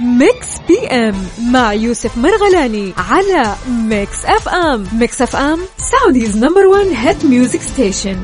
Mix PM مع يوسف مرغلاني على Mix FM Mix FM Saudi's number 1 hit music station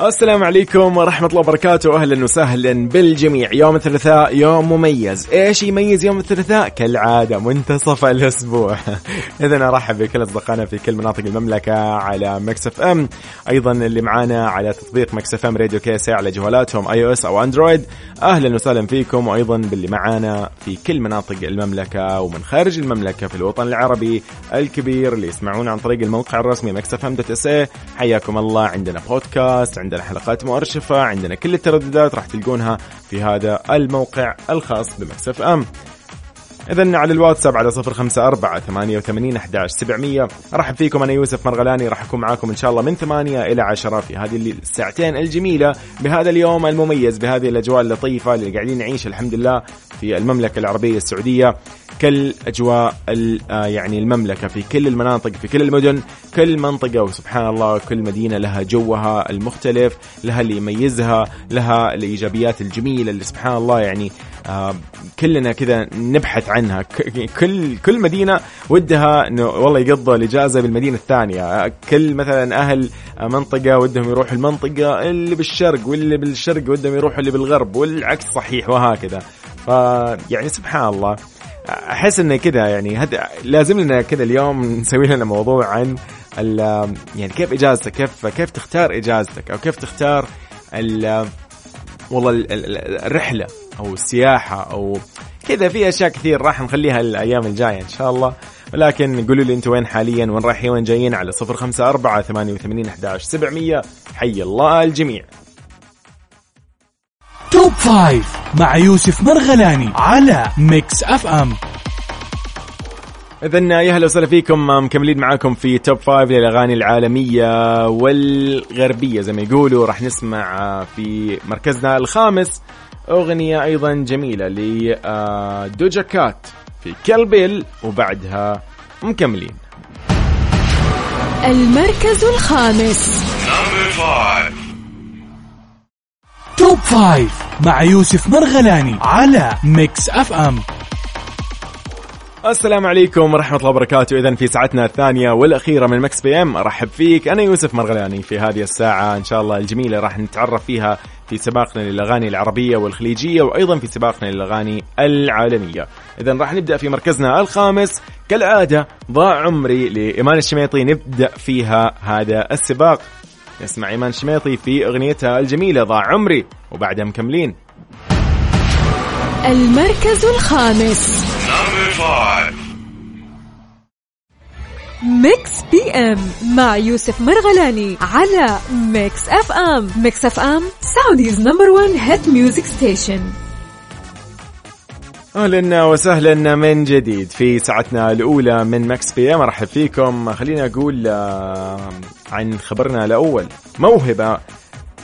السلام عليكم ورحمة الله وبركاته. أهلا وسهلا بالجميع. يوم الثلاثاء يوم مميز. إيش يميز يوم الثلاثاء؟ كالعادة منتصف الأسبوع. إذا أرحب بكل أصدقائنا في كل مناطق المملكة على Mix FM. أيضا اللي معانا على تطبيق Mix FM Radio KSA على جوالاتهم iOS أو Android. أهلا وسهلا فيكم. وأيضا باللي معانا في كل مناطق المملكة ومن خارج المملكة في الوطن العربي الكبير اللي يسمعون عن طريق الموقع الرسمي Mix FM dot SA. حياكم الله عندنا بودكاست عندنا حلقات مؤرشفة عندنا كل الترددات راح تلقونها في هذا الموقع الخاص ب Mix FM. إذا على الواتساب على صفر خمسة أربعة ثمانية وثمانين أحداش سبعمية. أرحب فيكم أنا يوسف مرغلاني راح أكون معاكم إن شاء الله من ثمانية إلى عشرة في هذه الساعتين الجميلة. بهذا اليوم المميز بهذه الأجواء اللطيفة اللي قاعدين نعيش الحمد لله في المملكة العربية السعودية. كل أجواء آه، يعني المملكة في كل المناطق في كل المدن كل منطقة وسبحان الله كل مدينة لها جوها المختلف لها اللي يميزها لها الإيجابيات الجميلة اللي سبحان الله يعني آه، كلنا كذا نبحث عنها. كل كل مدينة ودها إنه والله يقضوا الإجازة بالمدينة الثانية. كل مثلا أهل منطقة ودهم يروحوا المنطقة اللي بالشرق واللي بالشرق ودهم يروحوا اللي بالغرب والعكس صحيح وهكذا. فيعني سبحان الله أحس انه كذا يعني هذا لازم لنا كذا اليوم نسوي لنا موضوع عن يعني كيف إجازتك؟ كيف كيف تختار إجازتك؟ أو كيف تختار والله الرحلة أو السياحة أو كذا. في أشياء كثير راح نخليها الأيام الجاية إن شاء الله. ولكن قولوا لي أنتم وين حاليا؟ وين رايحين؟ وين جايين؟ على صفر خمسة أربعة ثمانية وثمانين أحداش سبعمية. حي الله الجميع. Top Five. مع يوسف مرغلاني على Mix FM. اذا يا أهلا وسهلا فيكم مكملين معاكم في Top Five للأغاني العالمية والغربية. زي ما يقولوا راح نسمع في مركزنا الخامس أغنية أيضا جميلة ل Doja Cat في Kill Bill وبعدها مكملين. المركز الخامس. Top Five. مع يوسف مرغلاني على Mix FM. السلام عليكم ورحمة الله وبركاته. إذا في ساعتنا الثانية والأخيرة من Mix PM. أرحب فيك. أنا يوسف مرغلاني في هذه الساعة. إن شاء الله الجميلة راح نتعرف فيها في سباقنا للأغاني العربية والخليجية وأيضا في سباقنا للأغاني العالمية. إذا راح نبدأ في مركزنا الخامس. كالعادة ضاع عمري لإيمان الشميطي. نبدأ فيها هذا السباق. نسمع إيمان الشميطي في أغنيتها الجميلة ضاع عمري وبعدها مكملين. المركز الخامس. Mix PM مع يوسف مرغلاني على Mix FM. Mix FM Saudi's number 1 hit music station. أهلا وسهلا من جديد في ساعتنا الأولى من Mix PM. أرحب فيكم. خلينا أقول عن خبرنا الأول. موهبة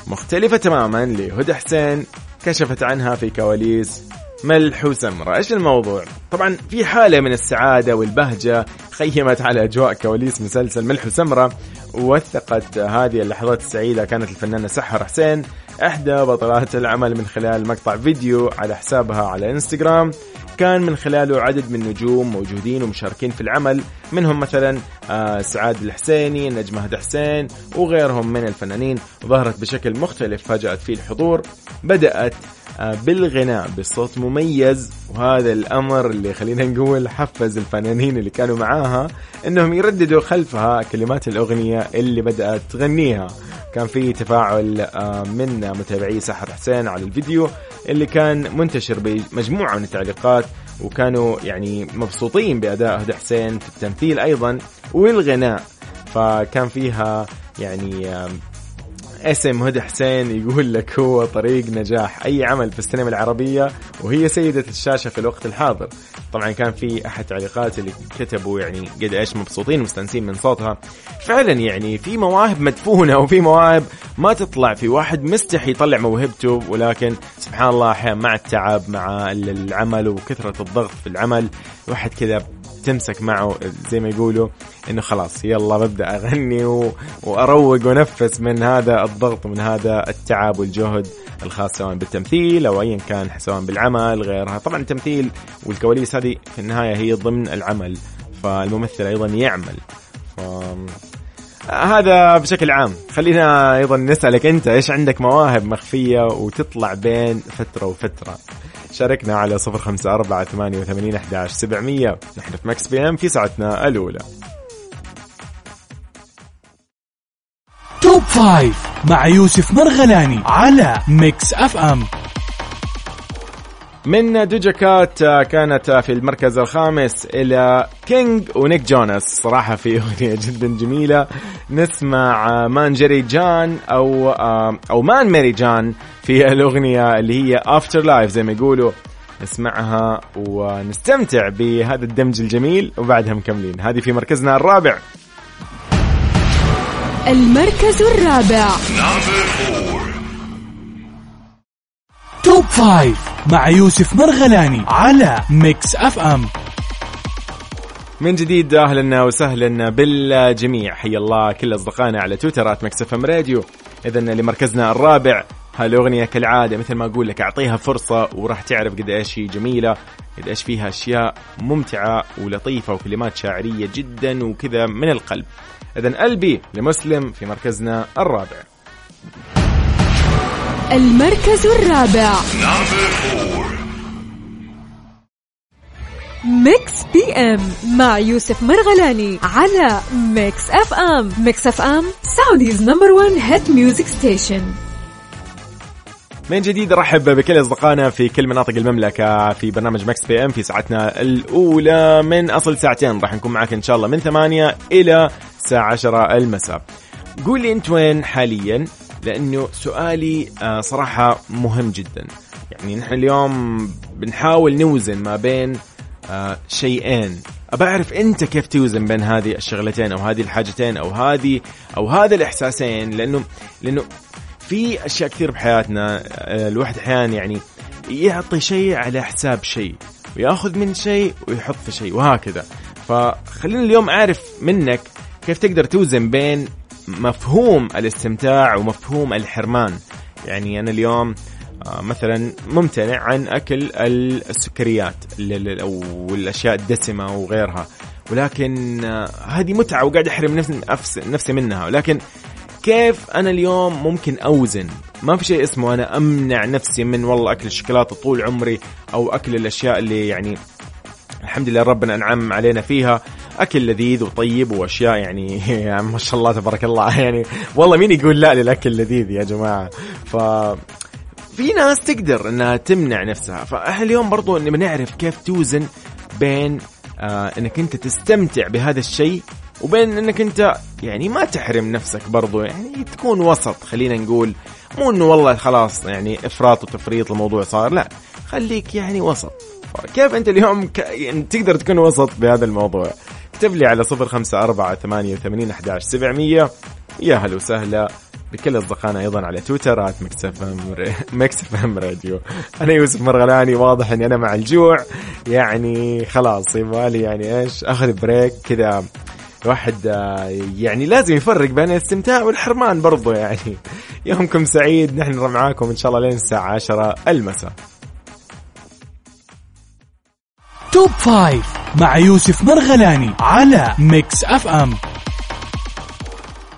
مختلفة تماما لهدى حسين. كشفت عنها في كواليس ملح وسمرة. إيش الموضوع؟ طبعا في حالة من السعادة والبهجة خيمت على أجواء كواليس مسلسل ملح وسمرة ووثقت هذه اللحظات السعيدة كانت الفنانة سحر حسين إحدى بطلات العمل من خلال مقطع فيديو على حسابها على إنستغرام. كان من خلاله عدد من النجوم موجودين ومشاركين في العمل منهم مثلا آه، سعاد الحسيني نجمة هدى حسين وغيرهم من الفنانين. ظهرت بشكل مختلف فاجأت فيه الحضور. بدأت آه، بالغناء بصوت مميز. وهذا الأمر اللي خلينا نقول حفز الفنانين اللي كانوا معاها إنهم يرددوا خلفها كلمات الأغنية اللي بدأت تغنيها. كان في تفاعل آه، من متابعي سحر حسين على الفيديو اللي كان منتشر بمجموعة من التعليقات وكانوا يعني مبسوطين بأداء هدى حسين في التمثيل أيضا والغناء. فكان فيها يعني اسم هدى حسين يقول لك هو طريق نجاح أي عمل في السينما العربية وهي سيدة الشاشة في الوقت الحاضر. طبعا كان في أحد تعليقات اللي كتبوا يعني قد إيش مبسوطين مستانسين من صوتها. فعلا يعني في مواهب مدفونة وفي مواهب ما تطلع في واحد مستحي يطلع موهبته ولكن سبحان الله أحيانا مع التعب مع العمل وكثرة الضغط في العمل واحد كذا تمسك معه زي ما يقولوا إنه خلاص يلا ببدأ أغني و... وأروق ونفس من هذا الضغط ومن هذا التعب والجهد الخاص سواء بالتمثيل أو ايا كان سواء بالعمل غيرها. طبعا التمثيل والكواليس هذه في النهاية هي ضمن العمل فالممثل أيضا يعمل. ف... هذا بشكل عام. خلينا أيضا نسألك أنت إيش عندك مواهب مخفية وتطلع بين فترة وفترة؟ شاركنا على صفر خمسة أربعة ثمانية وثمانين أحداش سبعمية. نحن في Mix PM في ساعتنا الأولى. Top Five مع يوسف مرغلاني على Mix FM. من Doja Cat آه، كانت في المركز الخامس إلى King و Nick Jonas صراحة في أغنية جدا جميلة. نسمع مان جيري جان أو آه، أو مان ميري جان في الأغنية اللي هي Afterlife زي ما يقولوا. نسمعها ونستمتع بهذا الدمج الجميل وبعدها مكملين. هذه في مركزنا الرابع. المركز الرابع. Top Five مع يوسف مرغلاني على Mix FM. من جديد أهلا وسهلا بالجميع. حيا الله كل أصدقائنا على تويتر at Mix FM Radio. اذا لمركزنا الرابع. هالاغنيه كالعادة مثل ما أقول لك أعطيها فرصة وراح تعرف قد إيش هي جميلة قد إيش فيها أشياء ممتعة ولطيفة وكلمات شاعرية جدا وكذا من القلب. اذا قلبي لمسلم في مركزنا الرابع. المركز الرابع. Mix PM مع يوسف مرغلاني على Mix FM. Mix FM Saudi's number 1 hit music station. من جديد ارحب بكل أصدقائنا في كل مناطق المملكة في برنامج Mix PM في ساعتنا الأولى. من أصل ساعتين راح نكون معك إن شاء الله من ثمانية إلى الساعة 10 المساء. قول لي أنت وين حاليا؟ لأنه سؤالي آه، صراحة مهم جدا. يعني نحن اليوم بنحاول نوزن ما بين آه، شيئين. أبى أعرف أنت كيف توزن بين هذه الشغلتين أو هذه الحاجتين أو هذه أو هذا الإحساسين؟ لأنه لأنه في أشياء كثير بحياتنا آه، الواحد أحيانا يعني يعطي شيء على حساب شيء ويأخذ من شيء ويحط في شيء وهكذا. فخلينا اليوم أعرف منك كيف تقدر توزن بين مفهوم الاستمتاع ومفهوم الحرمان. يعني أنا اليوم آه، مثلا ممتنع عن أكل السكريات والاشياء الدسمة وغيرها ولكن آه، هذه متعة وقاعد أحرم نفسي نفسي منها ولكن كيف أنا اليوم ممكن أوزن؟ ما في شيء اسمه أنا أمنع نفسي من والله أكل الشوكولاتة طول عمري أو أكل الأشياء اللي يعني الحمد لله ربنا أنعم علينا فيها. أكل لذيذ وطيب وأشياء يعني, يعني ما شاء الله تبارك الله. يعني والله مين يقول لا للأكل لذيذ يا جماعة؟ ف في ناس تقدر إنها تمنع نفسها. فإحنا اليوم برضو ان بنعرف كيف توزن بين آه إنك أنت تستمتع بهذا الشيء وبين إنك أنت يعني ما تحرم نفسك برضو يعني تكون وسط خلينا نقول. مو إنه والله خلاص يعني إفراط وتفريط الموضوع صار لا. خليك يعني وسط. كيف أنت اليوم ك... يعني تقدر تكون وسط بهذا الموضوع؟ اكتب لي على صفر خمسة أربعة ثمانية وثمانين أحداش سبعمية. يا هلا وسهلا بكل أصدقائنا أيضا على تويتر at Mix FM Radio أنا يوسف مرغلاني واضح أني أنا مع الجوع. يعني خلاص يبغالي يعني إيش أخذ break كذا. الواحد آه، يعني لازم يفرق بين الاستمتاع والحرمان برضو يعني. يومكم سعيد نحن معاكم إن شاء الله لين الساعة 10 المساء. Top Five مع يوسف مرغلاني على Mix FM.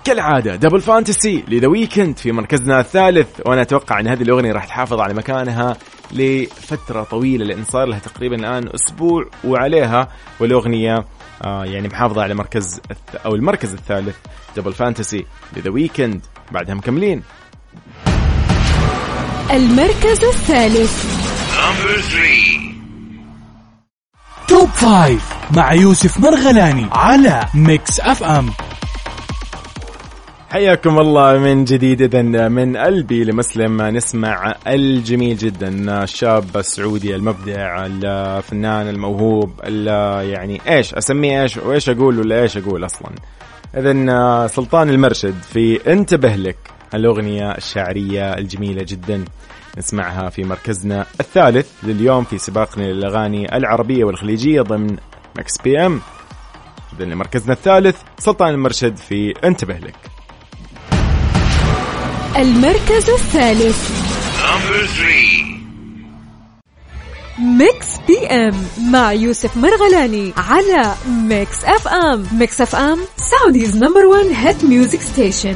كالعادة Double Fantasy ل The Weeknd في مركزنا الثالث. وأنا أتوقع إن هذه الأغنية راح تحافظ على مكانها لفترة طويلة لأن صار لها تقريبا الآن أسبوع وعليها. والأغنية يعني محافظة على مركز أو المركز الثالث Double Fantasy ل The Weeknd بعدها مكملين. المركز الثالث. Top Five مع يوسف مرغلاني على Mix FM حياكم الله من جديد. اذا من قلبي لمسلم نسمع الجميل جدا الشاب السعودي المبدع الفنان الموهوب يعني إيش أسميه إيش وإيش أقول ولا إيش أقول أصلا. اذا سلطان المرشد في انتبه لك الأغنية الشعرية الجميلة جدا. نسمعها في مركزنا الثالث لليوم في سباقنا للأغاني العربية والخليجية ضمن Mix PM اذا مركزنا الثالث سلطان المرشد في انتبه لك. المركز الثالث. Mix PM مع يوسف مرغلاني على Mix FM Mix FM Saudi's number 1 hit music station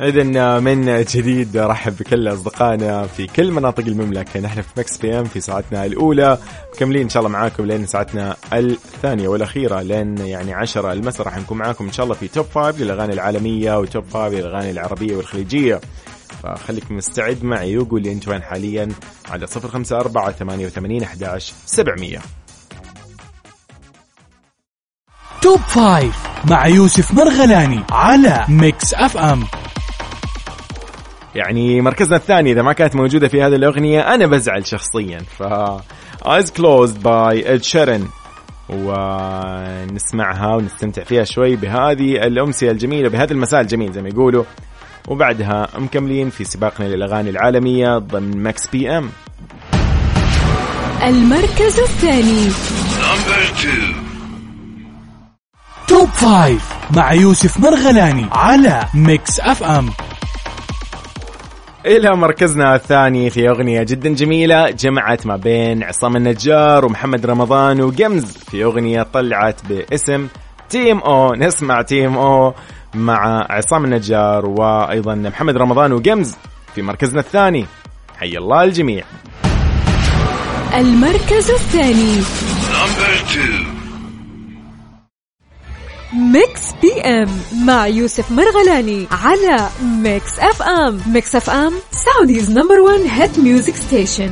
إذا من جديد رحب بكل أصدقائنا في كل مناطق المملكة. نحن في Mix PM في ساعتنا الأولى مكملين إن شاء الله معاكم لين ساعتنا الثانية والأخيرة لين يعني عشرة المساء راح نكون معاكم إن شاء الله في Top Five للأغاني العالمية و Top Five للأغاني العربية والخليجية. فخليك مستعد معي وقول لي أنت وين حاليا؟ على صفر خمسة أربعة ثمانية وثمانين أحداش سبعمية. Top Five مع يوسف مرغلاني على Mix FM. يعني مركزنا الثاني إذا ما كانت موجودة في هذه الأغنية أنا بزعل شخصيا. ف Eyes Closed by Ed Sheeran. ونسمعها ونستمتع فيها شوي بهذه الأمسية الجميلة بهذا المساء الجميل زي ما يقولوا. وبعدها مكملين في سباقنا للأغاني العالمية ضمن Mix PM المركز الثاني. Top Five مع يوسف مرغلاني على Mix FM إلى مركزنا الثاني في أغنية جدا جميلة جمعت ما بين عصام النجار ومحمد رمضان و Gims في أغنية طلعت باسم Te Amo. نسمع Te Amo مع عصام النجار وأيضا محمد رمضان و Gims في مركزنا الثاني. حي الله الجميع. المركز الثاني. Mix PM مع يوسف مرغلاني على Mix FM Mix FM Saudi's number 1 hit music station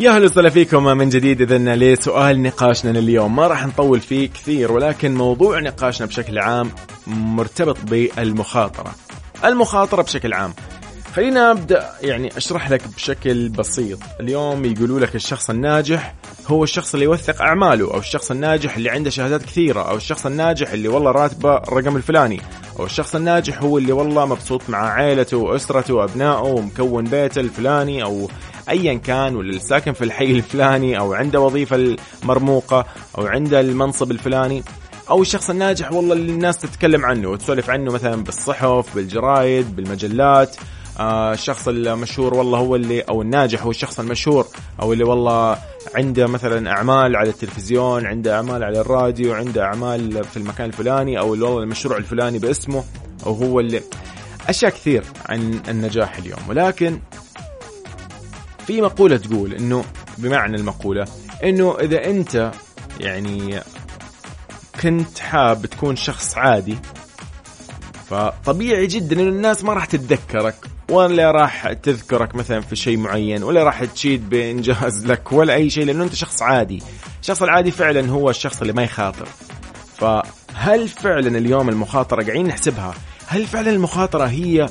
يا هلا وسهلا فيكم. من جديد اذا لسؤال نقاشنا لليوم. ما راح نطول فيه كثير ولكن موضوع نقاشنا بشكل عام مرتبط بالمخاطرة. المخاطرة بشكل عام. خلينا أبدأ يعني أشرح لك بشكل بسيط. اليوم يقولوا لك الشخص الناجح هو الشخص اللي يوثق أعماله أو الشخص الناجح اللي عنده شهادات كثيرة أو الشخص الناجح اللي والله راتبه الرقم الفلاني أو الشخص الناجح هو اللي والله مبسوط مع عائلته وأسرته وأبنائه ومكون بيته الفلاني أو ايا كان ولا ساكن في الحي الفلاني أو عنده وظيفة مرموقه أو عنده المنصب الفلاني أو الشخص الناجح والله اللي الناس تتكلم عنه وتسولف عنه مثلا بالصحف بالجرايد بالمجلات الشخص المشهور والله هو اللي أو الناجح هو الشخص المشهور أو اللي والله عنده مثلا أعمال على التلفزيون عنده أعمال على الراديو عنده أعمال في المكان الفلاني أو اللي والله المشروع الفلاني باسمه أو هو اللي. أشياء كثير عن النجاح اليوم. ولكن في مقولة تقول إنه بمعنى المقولة إنه إذا أنت يعني كنت حاب تكون شخص عادي فطبيعي جدا إن الناس ما راح تتذكرك. ولا راح تذكرك مثلا في شيء معين ولا راح تشيد بانجاز لك ولا أي شيء لأنه أنت شخص عادي. الشخص العادي فعلا هو الشخص اللي ما يخاطر. فهل فعلا اليوم المخاطرة قاعدين نحسبها؟ هل فعلا المخاطرة هي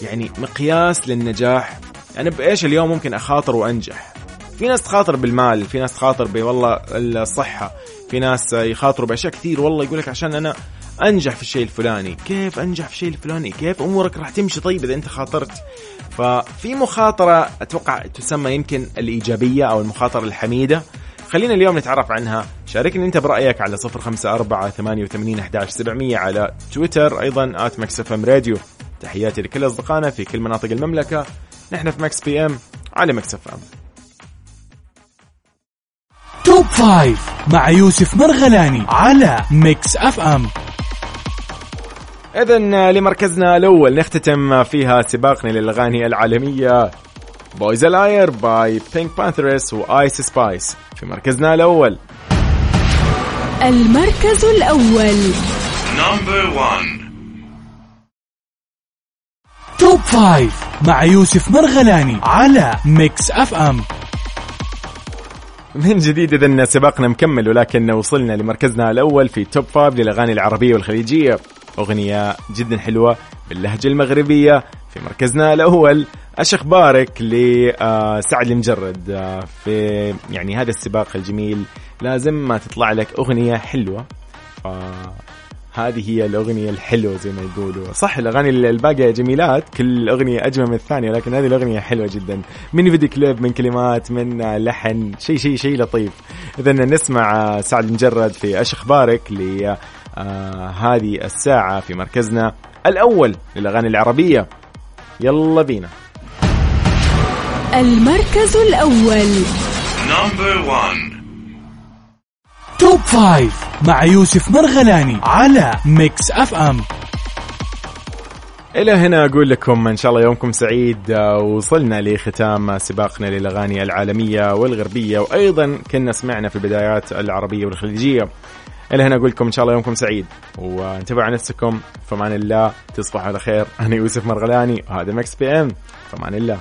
يعني مقياس للنجاح؟ يعني بإيش اليوم ممكن أخاطر وأنجح؟ في ناس تخاطر بالمال في ناس تخاطر والله الصحة في ناس يخاطروا بأشياء كثير والله يقول لك عشان أنا أنجح في الشيء الفلاني. كيف أنجح في الشيء الفلاني؟ كيف أمورك راح تمشي طيب إذا أنت خاطرت؟ ففي مخاطرة أتوقع تسمى يمكن الإيجابية أو المخاطرة الحميدة. خلينا اليوم نتعرف عنها. شاركني أنت برأيك على 054 88 11 700 على تويتر أيضا آت إف إم راديو. تحياتي لكل أصدقائنا في كل مناطق المملكة. نحن في Mix PM على Mix FM. Top Five مع يوسف مرغلاني على Mix FM. اذا لمركزنا الأول نختتم فيها سباقنا للأغاني العالمية Boy's a liar by PinkPantheress و Ice Spice في مركزنا الأول. المركز الأول. Number 1 Top Five مع يوسف مرغلاني على Mix FM من جديد اذا سباقنا مكمل ولكن وصلنا لمركزنا الأول في Top Five للأغاني العربية والخليجية. أغنية جدا حلوة باللهجه المغربية في مركزنا الأول. إيش أخبارك لسعد المجرد آه، في يعني هذا السباق الجميل. لازم ما تطلع لك أغنية حلوة. هذه هي الأغنية الحلوة زي ما يقولوا. صح الأغاني الباقية جميلات؟ كل أغنية أجمل من الثانية لكن هذه الأغنية حلوة جدا. من فيديو كليب من كلمات من لحن شيء شيء شيء لطيف. إذا نسمع سعد المجرد في أش أخبارك لهذه الساعة في مركزنا الأول للأغاني العربية. يلا بينا. المركز الأول. Number one. Top Five مع يوسف مرغلاني على Mix FM إلى هنا أقول لكم إن شاء الله يومكم سعيد. آه، وصلنا لختام سباقنا للأغاني العالمية والغربية. وأيضا كنا سمعنا في البدايات العربية والخليجية. إلى هنا أقول لكم إن شاء الله يومكم سعيد. وانتبهوا على نفسكم. فمان الله تصبحوا على خير. أنا يوسف مرغلاني وهذا Mix PM. فمان الله.